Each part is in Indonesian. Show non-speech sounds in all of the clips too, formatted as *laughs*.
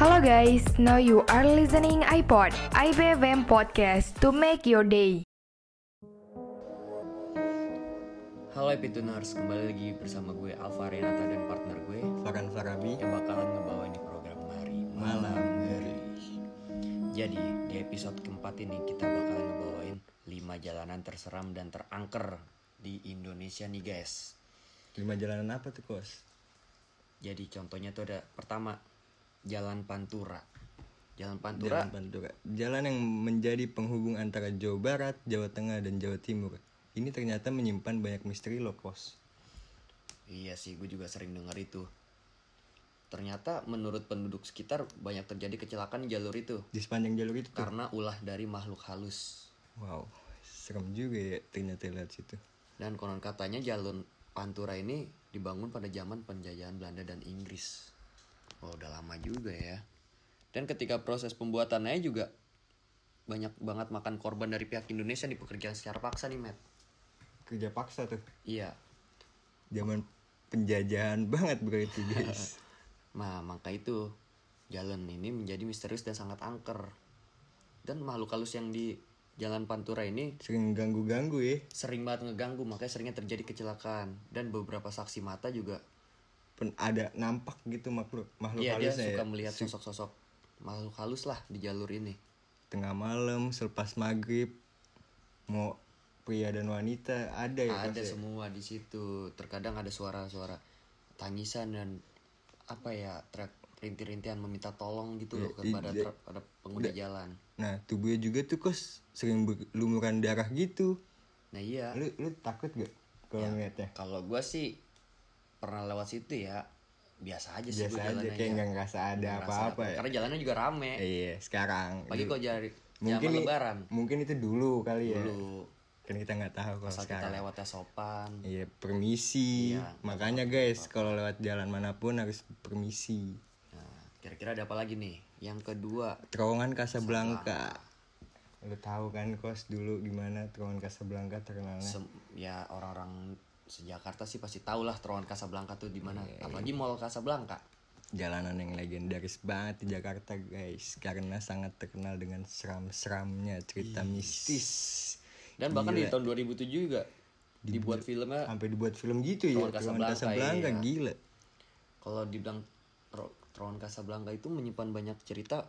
Hello guys, now you are listening iPod, IBFM podcast to make your day. Halo Epituners, kembali lagi bersama gue Alfa Renata dan partner gue Farhan Farabi yang bakalan ngebawa ini program Mari Malam Ngeri. Jadi di episode keempat ini kita bakalan ngebawain 5 jalanan terseram dan terangker di Indonesia nih guys. lima jalanan apa tuh kos Jadi contohnya tuh ada pertama Jalan Pantura. Jalan Pantura jalan Pantura jalan yang menjadi penghubung antara Jawa Barat Jawa Tengah dan Jawa Timur ini ternyata menyimpan banyak misteri loh kos Iya sih, gue juga sering denger itu. Ternyata menurut penduduk sekitar banyak terjadi kecelakaan di jalur itu di sepanjang jalur itu tuh karena ulah dari makhluk halus. wow serem juga ya ternyata lihat situ Dan konon katanya jalur Pantura ini dibangun pada zaman penjajahan Belanda dan Inggris. Oh, udah lama juga ya. Dan ketika proses pembuatannya juga banyak banget makan korban dari pihak Indonesia nih pekerjaan secara paksa nih, Matt. kerja paksa tuh Iya. zaman penjajahan banget berarti *laughs* guys Nah, maka itu jalan ini menjadi misterius dan sangat angker. Dan makhluk halus yang di Jalan Pantura ini sering ganggu-ganggu ya sering banget ngeganggu, makanya seringnya terjadi kecelakaan. Dan beberapa saksi mata juga Pen- ada nampak gitu makhluk makhluk Iya dia halusnya suka ya melihat sosok-sosok makhluk halus lah di jalur ini. tengah malam selepas maghrib mau pria dan wanita ada ya ada Kos, ya? semua di situ. Terkadang ada suara-suara tangisan dan apa ya teriak rinti-rintian meminta tolong gitu loh Iya, kepada iya. tra- pada pengguna jalan. Nah tubuhnya juga tuh kos sering berlumuran darah gitu. Nah iya. Lu lu takut gak kalau ngeliatnya? Kalau gua sih pernah lewat situ ya biasa aja sih Biasa aja jalannya kayak ya. nggak ngerasa ada apa-apa ya. Karena jalannya juga rame. Iya sekarang. Pagi kok jari mungkin lebaran. Mungkin itu dulu kali ya. Dulu Kan kita nggak tahu kalau asal kita sekarang. lewatnya sopan. Iya permisi. Iya, Makanya guys kalau lewat jalan mana pun harus permisi. Nah, kira-kira ada apa lagi nih? Yang kedua, Terowongan Casablanca. Lu tahu kan kos dulu gimana terowongan Casablanca terkenalnya? sem- ya orang-orang sejakarta sih pasti tahu lah terowongan Casablanca tuh di mana. Iya, Apalagi Mall Casablanca. jalanan yang legendaris banget di Jakarta guys karena sangat terkenal dengan seram-seramnya cerita mistis Dan bahkan di Gila. tahun 2007 juga dibuat filmnya sampai dibuat film gitu ya Terowongan Casablanca, Casablanca iya. gila kalau dibilang Terowongan Casablanca itu menyimpan banyak cerita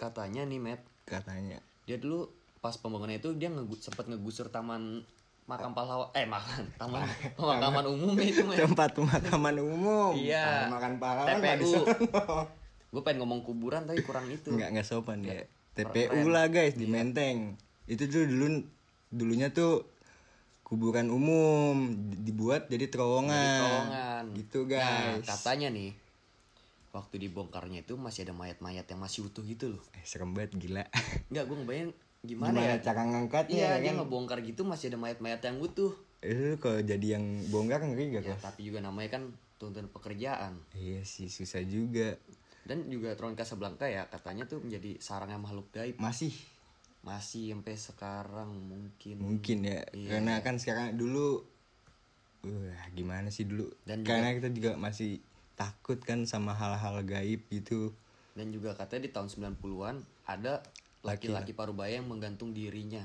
katanya nih Matt katanya dia dulu pas pembangunan itu dia ngegu sempat ngegusur taman makam pahlawan eh makan *laughs* taman pemakaman umum itu Matt. tempat pemakaman umum Iya. Taman makan pahlawan nggak TPU. gue pengen ngomong kuburan tapi kurang itu nggak nggak sopan ya. TPU lah guys di Menteng itu tuh dulu dulunya tuh kuburan umum di- dibuat jadi terowongan, Jadi terowongan. gitu Nah, guys katanya nih waktu dibongkarnya itu masih ada mayat-mayat yang masih utuh gitu loh. eh, serem banget gila Enggak, gue ngebayang gimana, gimana ya? cara ngangkatnya Iya, ya dia kan? ngebongkar gitu masih ada mayat-mayat yang utuh. itu kalau jadi yang bongkar ngeri gak Ya, kos? tapi juga namanya kan tuntutan pekerjaan. iya sih susah juga Dan juga Tron Casablanca ya katanya tuh menjadi sarangnya makhluk gaib. masih Masih sampai sekarang mungkin. mungkin ya Iya. karena kan sekarang dulu wah gimana sih dulu Dan karena kita juga masih takut kan sama hal-hal gaib gitu Dan juga katanya di tahun 90-an ada laki-laki parubaya yang menggantung dirinya.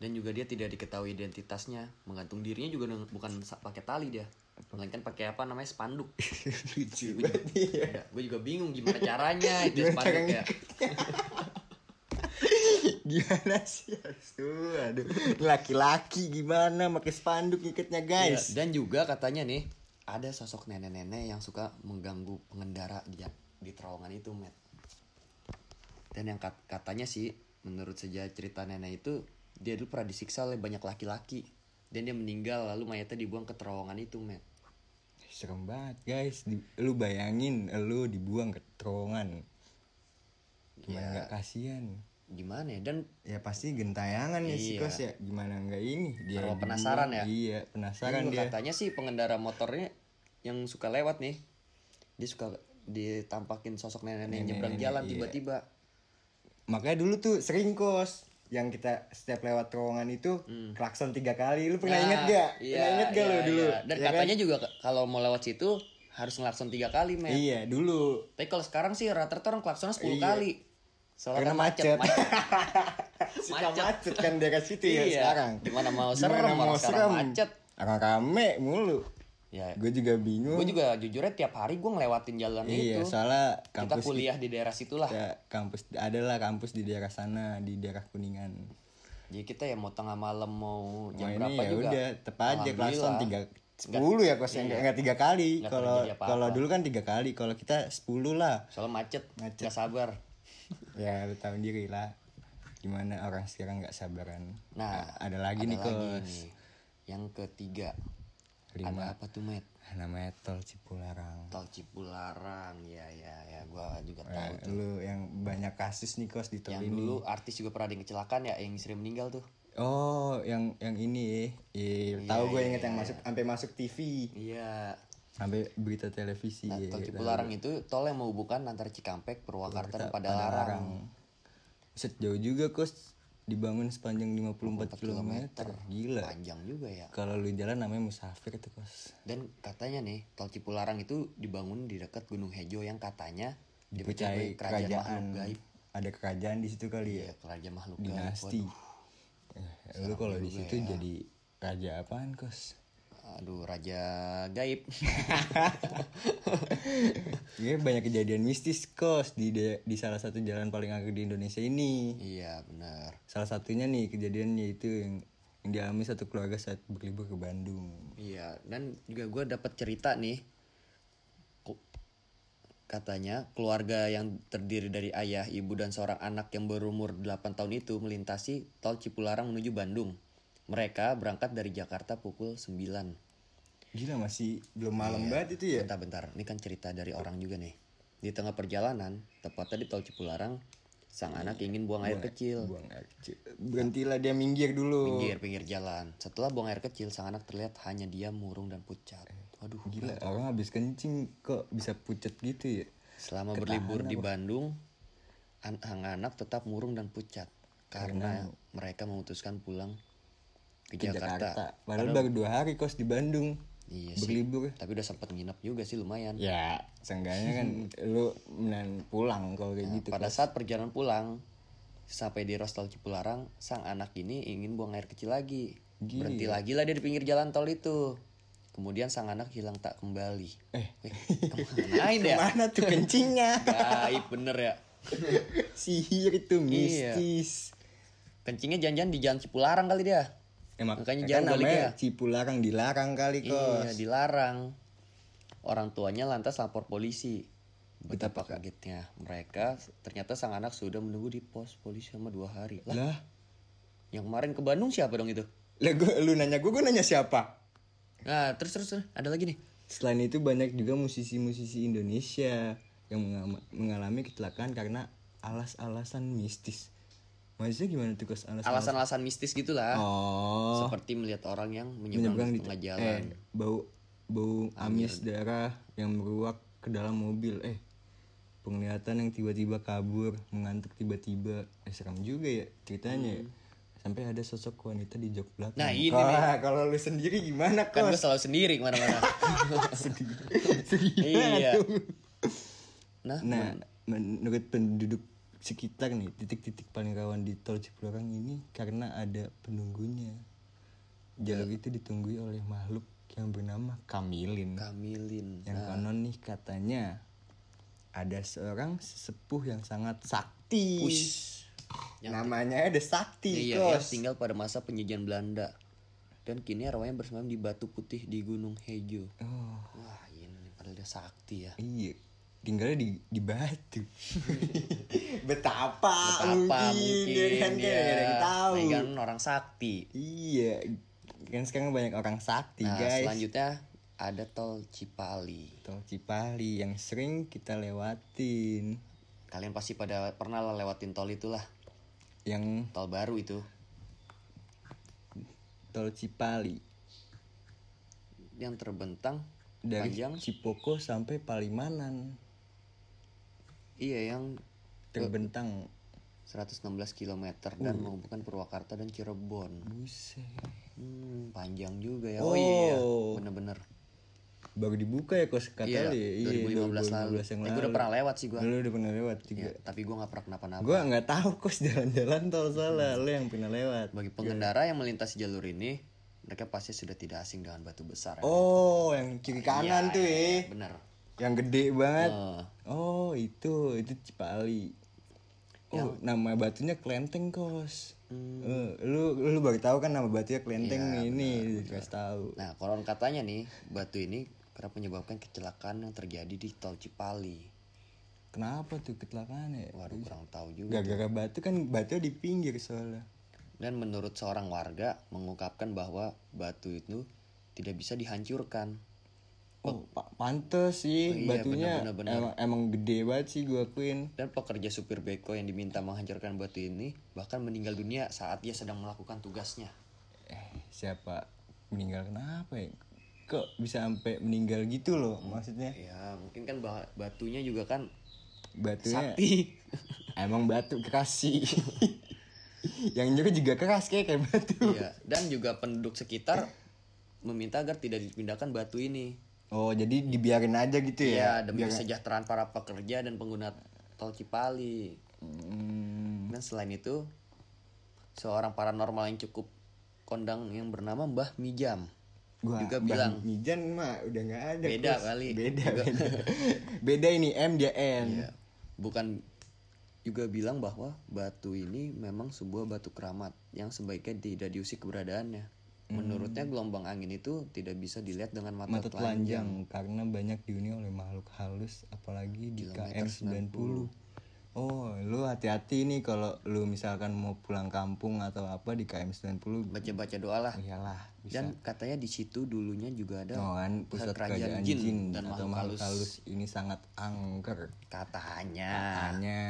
Dan juga dia tidak diketahui identitasnya. Menggantung dirinya juga bukan pakai tali dia. Melainkan pakai apa namanya spanduk. *laughs* lucu banget iya. ya, gue juga bingung gimana caranya *laughs* itu Gimana spanduk ya. *laughs* gimana sih aduh aduh laki-laki gimana pakai spanduk ikatnya guys Ya, dan juga katanya nih ada sosok nenek-nenek yang suka mengganggu pengendara di di terowongan itu, Matt. Dan yang kat- katanya sih menurut sejarah cerita nenek itu dia dulu pernah disiksa oleh banyak laki-laki dan dia meninggal lalu mayatnya dibuang ke terowongan itu, Matt. serem banget guys Di- lu bayangin lu dibuang ke terowongan gimana Ya. nggak kasihan Gimana ya? Dan ya pasti gentayangan ya si Iya. kos ya gimana nggak ini dia dibuang. penasaran ya? iya penasaran juga dia katanya sih pengendara motornya yang suka lewat nih. Dia suka ditampakin sosok nenek-nenek nyebrang jalan iya. Makanya dulu tuh sering kos yang kita setiap lewat terowongan itu klakson tiga kali lu pernah Nah, inget gak Iya, pernah inget gak iya, lu dulu iya. Dan Ya kan? katanya juga ke- kalau mau lewat situ harus ngelakson tiga kali men Iya, dulu. tapi kalau sekarang sih rata-rata orang klaksonnya 10 Iya. kali soalnya Karena kan macet, macet. macet. *laughs* Suka macet kan daerah situ ya Iya. sekarang. Di mana mau Di mana serem, mau orang sekarang serem. macet. Orang rame mulu. Ya Gue juga bingung. gue juga jujurnya tiap hari gue ngelewatin jalan Iya, itu. soalnya kita kampus kuliah di daerah situlah. Kita kampus adalah kampus di daerah sana, di daerah Kuningan. jadi kita ya mau tengah malam mau jam Nah, berapa ya juga. udah tepat aja klakson tiga sepuluh ya kosnya Iya. nggak tiga kali. Kalau kalau dulu kan tiga kali kalau kita sepuluh lah. Soalnya macet, Macet. nggak sabar. *laughs* Ya lu tahu diri lah. Gimana orang sekarang nggak sabaran? Nah ada lagi ada nih kos. nih. Yang ketiga Lima. ada apa tuh met? Namanya tol Cipularang. Tol Cipularang ya ya ya. Gue juga tahu Eh, tuh. lu yang banyak kasus nih kos di tol yang ini dulu artis juga pernah ada yang kecelakaan ya yang sering meninggal tuh. Oh yang yang ini Iya, tahu gue inget yang masuk sampai masuk TV iya. Sampai berita televisi nah, ya, tol. Cipularang itu tol yang menghubungkan antara Cikampek Purwakarta dan Padalarang. Set jauh juga kos dibangun sepanjang 54 km. Gila. panjang juga ya Kalau lu jalan namanya musafir itu kos. dan katanya nih tol Cipularang itu dibangun di dekat Gunung Hejo yang katanya Dipercayai dipercaya kerajaan kerajaan. gaib Ada kerajaan di situ kali ya. ya kerajaan makhluk gaib Dinasti. Eh, lu kalau di situ jadi raja apaan kos? Aduh raja gaib *laughs* Iya banyak kejadian mistis kos di de- di salah satu jalan paling agak di Indonesia ini. iya benar Salah satunya nih kejadiannya itu yang yang dialami satu keluarga saat berlibur ke Bandung. Iya, dan juga gue dapat cerita nih. Katanya keluarga yang terdiri dari ayah, ibu, dan seorang anak yang berumur 8 tahun itu melintasi tol Cipularang menuju Bandung. Mereka berangkat dari Jakarta pukul 9. Gila masih belum malam Iya. banget itu ya. Bentar-bentar, ini kan cerita dari orang juga nih. Di tengah perjalanan, tepatnya di tol Cipularang, sang anak ingin buang air kecil. Buang air kecil. Berhentilah dia minggir dulu. Pinggir-pinggir jalan. Setelah buang air kecil, sang anak terlihat hanya diam, murung, dan pucat. Waduh, Gila, orang habis kencing kok bisa pucat gitu ya? Selama berlibur di Bandung, an- sang anak tetap murung dan pucat karena mereka memutuskan pulang ke, Ke Jakarta. Jakarta. Padahal baru dua hari kos di Bandung. Iya sih. Berlibur. Tapi udah sempat nginep juga sih lumayan. Ya, seenggaknya kan *laughs* lu menan pulang kalau kayak gitu. Pada saat perjalanan pulang, sampai di Rostol Cipularang, sang anak ini ingin buang air kecil lagi. Gila. Berhenti lagi lah dia di pinggir jalan tol itu. Kemudian sang anak hilang tak kembali. Eh, Eh, ke mana ya? mana tuh kencingnya? *laughs* Gaib bener ya. *laughs* Sihir itu Iya. mistis. Kencingnya jangan-jangan di jalan Cipularang kali dia. Mak- Makanya kan jauh namanya baliknya. Cipularang dilarang kali kos. Iya, dilarang. Orang tuanya lantas lapor polisi. Betapa kagetnya mereka, ternyata sang anak sudah menunggu di pos polisi selama dua hari. Lah, Lah, yang kemarin ke Bandung siapa dong itu? lah gua, lu nanya gue, gue nanya siapa? Nah, terus terus, ada lagi nih. Selain itu banyak juga musisi-musisi Indonesia yang mengalami kecelakaan karena alas-alasan mistis. Maksudnya gimana tuh? Alasan-alasan mistis gitulah. Oh, Seperti melihat orang yang menyeberang di tengah jalan. eh, bau bau amis darah yang meruak ke dalam mobil. Eh, penglihatan yang tiba-tiba kabur, mengantuk tiba-tiba. Eh, seram juga ya ceritanya. ya. Sampai ada sosok wanita di jok belakang. Hmm. Nah, ini Wah, kalau lu sendiri gimana Kan gue selalu sendiri ke mana-mana. *laughs* Sedih iya. Nah, Nah, menurut penduduk sekitar nih, titik-titik paling rawan di tol Cipularang ini karena ada penunggunya. Jalur itu ditunggui oleh makhluk yang bernama Kamilin. Kamilin. Yang konon nih katanya ada seorang sesepuh yang sangat sakti. Push. Namanya ada Sakti, Iya, yang kos. tinggal pada masa penjajahan Belanda. Dan kini arwahnya bersemayam di batu putih di Gunung Hejo. Oh, Wah, ini padahal dia sakti ya. iya. Tinggalnya di di batu. *laughs* Betapa, Betapa mungkin, mungkin, ya kan ya. Kan ada yang tahu. Kan orang sakti. Iya, kan sekarang banyak orang sakti Nah, guys. selanjutnya ada tol Cipali. Tol Cipali yang sering kita lewatin, Kalian pasti pada pernah lah lewatin tol itulah. yang Tol baru itu. Tol Cipali Yang terbentang dari panjang. Cipoko sampai Palimanan Iya, yang terbentang. 116 km dan menghubungkan Purwakarta dan Cirebon. Buset. Hmm, panjang juga ya. Oh. Oh, iya, bener-bener. baru dibuka ya kos kata Iya, ya iya 2015 lalu. 2015 yang Eh, lalu gue udah pernah lewat sih gue. lu udah pernah lewat juga Iya, tapi gue nggak pernah kenapa-napa. gue nggak tahu kos jalan-jalan tol salah lu yang pernah lewat Bagi pengendara yang melintasi jalur ini, mereka pasti sudah tidak asing dengan batu besar. ya. oh yang kiri kanan tuh ya Bener. Yang gede banget. Eh, oh itu itu Cipali. Oh nama batunya Klenteng kos. Eh, lu lu baru tahu kan nama batunya Klenteng nih ini dikasih tahu. Nah, konon katanya nih, batu ini kerap menyebabkan kecelakaan yang terjadi di tol Cipali. kenapa tuh kecelakaan ya? Waduh, kurang tahu juga. gara-gara batu kan batu di pinggir soalnya. Dan menurut seorang warga mengungkapkan bahwa batu itu tidak bisa dihancurkan. Oh, pa- pantes sih iya, batunya bener, bener, Emang, emang gede banget sih gue akuin. Dan pekerja supir beko yang diminta menghancurkan batu ini bahkan meninggal dunia saat dia sedang melakukan tugasnya. Eh, siapa meninggal kenapa ya? Kok bisa sampai meninggal gitu loh maksudnya? Ya, mungkin kan batunya juga kan Batunya sakti. *laughs* emang batu keras sih. *laughs* Yang nyuruh juga keras kayak kayak batu. Iya, dan juga penduduk sekitar meminta agar tidak dipindahkan batu ini. Oh, jadi dibiarin aja gitu Iya, ya? demi kesejahteraan para pekerja dan pengguna tol Cipali. Hmm, Dan selain itu, seorang paranormal yang cukup kondang yang bernama Mbah Mijam gua juga Bang bilang Mijan mah udah nggak ada. Beda Kos. kali. Beda, Juga- beda. *laughs* beda ini M dia N. Iya. bukan juga bilang bahwa batu ini memang sebuah batu keramat yang sebaiknya tidak diusik keberadaannya. Menurutnya gelombang angin itu tidak bisa dilihat dengan mata, mata telanjang. telanjang karena banyak dihuni oleh makhluk halus apalagi di KM 90. Oh, lu hati-hati nih kalau lu misalkan mau pulang kampung atau apa di KM 90. Baca-baca doa lah. Iyalah, bisa. Dan katanya di situ dulunya juga ada Oh, kan pusat kerajaan, jin, atau makhluk halus. ini sangat angker Katanya. hanya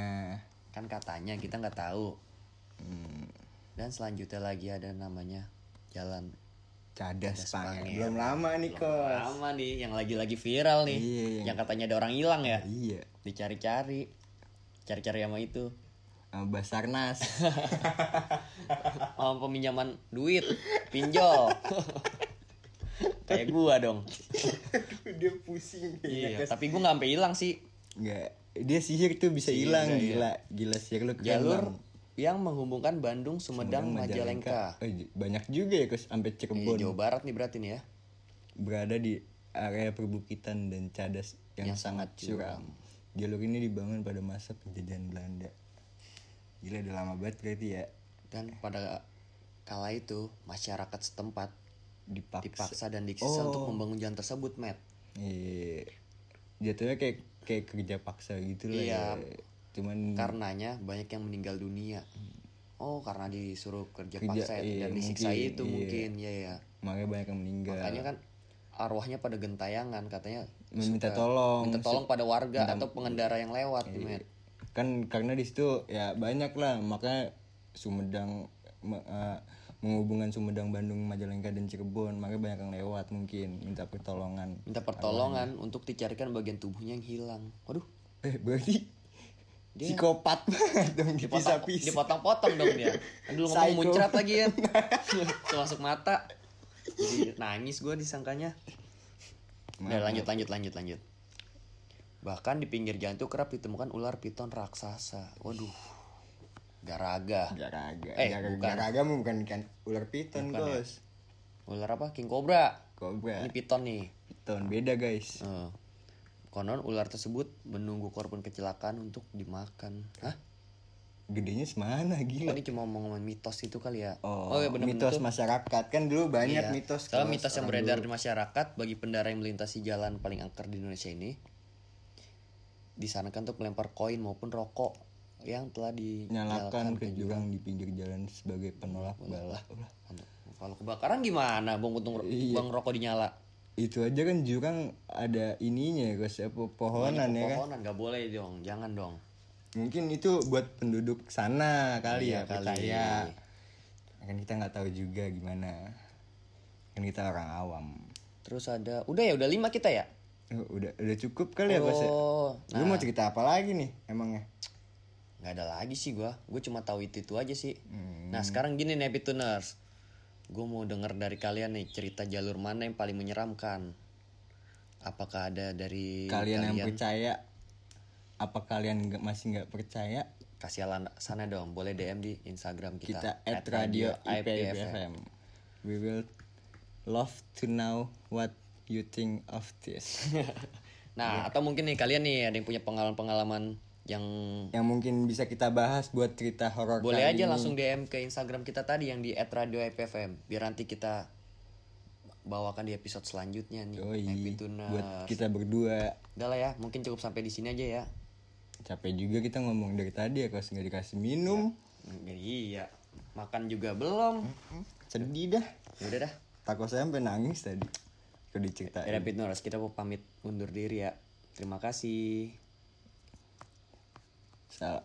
Kan katanya kita nggak tahu. hmm, Dan selanjutnya lagi ada namanya Jalan cadas pangeran. Pangeran. Belum lama nih kok. lama nih yang lagi-lagi viral nih. Iya, yang- Yang katanya ada orang hilang ya. Iya, Dicari-cari. Cari-cari sama itu. sama Basarnas. Oh, *laughs* peminjaman duit, pinjol. *laughs* Kayak gua dong. *laughs* Dia pusing Iya, tapi gua nggak sampai hilang sih. Enggak, dia sihir tuh bisa hilang iya, gila. Gila sihir lu keren, Jalur. Yang menghubungkan Bandung, Sumedang, Majalengka. Oh, j- banyak juga ya Kus sampai Iya, Cirebon Jawa Barat nih berarti nih ya. berada di area perbukitan dan cadas yang, sangat curam. Jalur ini dibangun pada masa penjajahan Belanda. Gila udah lama banget berarti ya Dan pada kala itu masyarakat setempat dipaksa. dipaksa dan disiksa untuk membangun jalan tersebut, Matt. Iya. Jatuhnya kayak kayak kerja paksa gitu lah Iya. ya. Cuman Karenanya banyak yang meninggal dunia. Oh, karena disuruh kerja, Kerja, paksa iya, dan disiksa mungkin, itu iya. mungkin, ya ya. makanya banyak yang meninggal. Makanya kan arwahnya pada gentayangan katanya suka tolong. minta tolong pada warga atau pengendara yang lewat Matt. kan karena di situ ya banyak lah makanya Sumedang me- eh, menghubungkan Sumedang Bandung Majalengka dan Cirebon makanya banyak yang lewat mungkin minta pertolongan minta pertolongan untuk dicarikan bagian tubuhnya yang hilang. Waduh, eh berarti psikopat banget dong dipotong, dipisah-pisah dipotong-potong dong dia. Aduh ngomong Psycho. muncrat lagi *laughs* ya. Termasuk mata. Jadi nangis gue disangkanya. Udah lanjut lanjut lanjut lanjut. Bahkan di pinggir jalan itu kerap ditemukan ular piton raksasa. Waduh. Garaga. garaga Eh, Garaga- bukan. garaga bukan kan ular piton Bukan ya? bos Ular apa? King Cobra. kobra Ini piton nih. piton beda guys Eh, konon ular tersebut menunggu korban kecelakaan untuk dimakan. Hah? gedenya semana Oh, gila ini cuma ngomongin mitos itu kali ya? oh, iya bener-bener mitos tuh. masyarakat kan dulu banyak Iya. mitos kalau mitos yang beredar dulu. di masyarakat bagi pengendara yang melintasi jalan paling angker di Indonesia ini disarankan untuk melempar koin maupun rokok yang telah nyalakan dinyalakan ke jurang di pinggir jalan sebagai penolak bala. Kalau kebakaran gimana? Bang untung Iya. bang rokok dinyala. Itu aja kan jurang ada ininya ya guys apa pohonan ya kan Pohonan nggak boleh dong, jangan dong. mungkin itu buat penduduk sana kali Iya ya kali. percaya kan kita nggak tahu juga gimana kan kita orang awam Terus ada, udah ya, udah lima kita ya. Oh, udah udah cukup kali ya Bos ya? Oh, lu mau cerita apa lagi nih emangnya nggak ada lagi sih gua gue cuma tahu itu itu aja sih Hmm. nah sekarang gini nih Happy Tuners gue mau denger dari kalian nih cerita jalur mana yang paling menyeramkan? Apakah ada dari kalian yang percaya? Apa kalian nggak masih nggak percaya? Kasih sana dong boleh DM di Instagram kita, kita at radio IPFM we will love to know what you think of this. *laughs* Nah atau mungkin nih kalian nih ada yang punya pengalaman-pengalaman yang yang mungkin bisa kita bahas buat cerita horor boleh aja ini. langsung DM ke Instagram kita tadi yang di @radio_ipfm biar nanti kita bawakan di episode selanjutnya nih Yoi, Happy Tuners. buat kita berdua. Udah lah ya mungkin cukup sampai di sini aja ya. Capek juga kita ngomong dari tadi ya kalau nggak dikasih minum. Iya makan juga belum. Sedih dah. Ya udah dah. Takut saya sampai nangis tadi. Kalau diceritain. Ya Happy Tuners, kita mau pamit undur diri ya. Terima kasih Salah.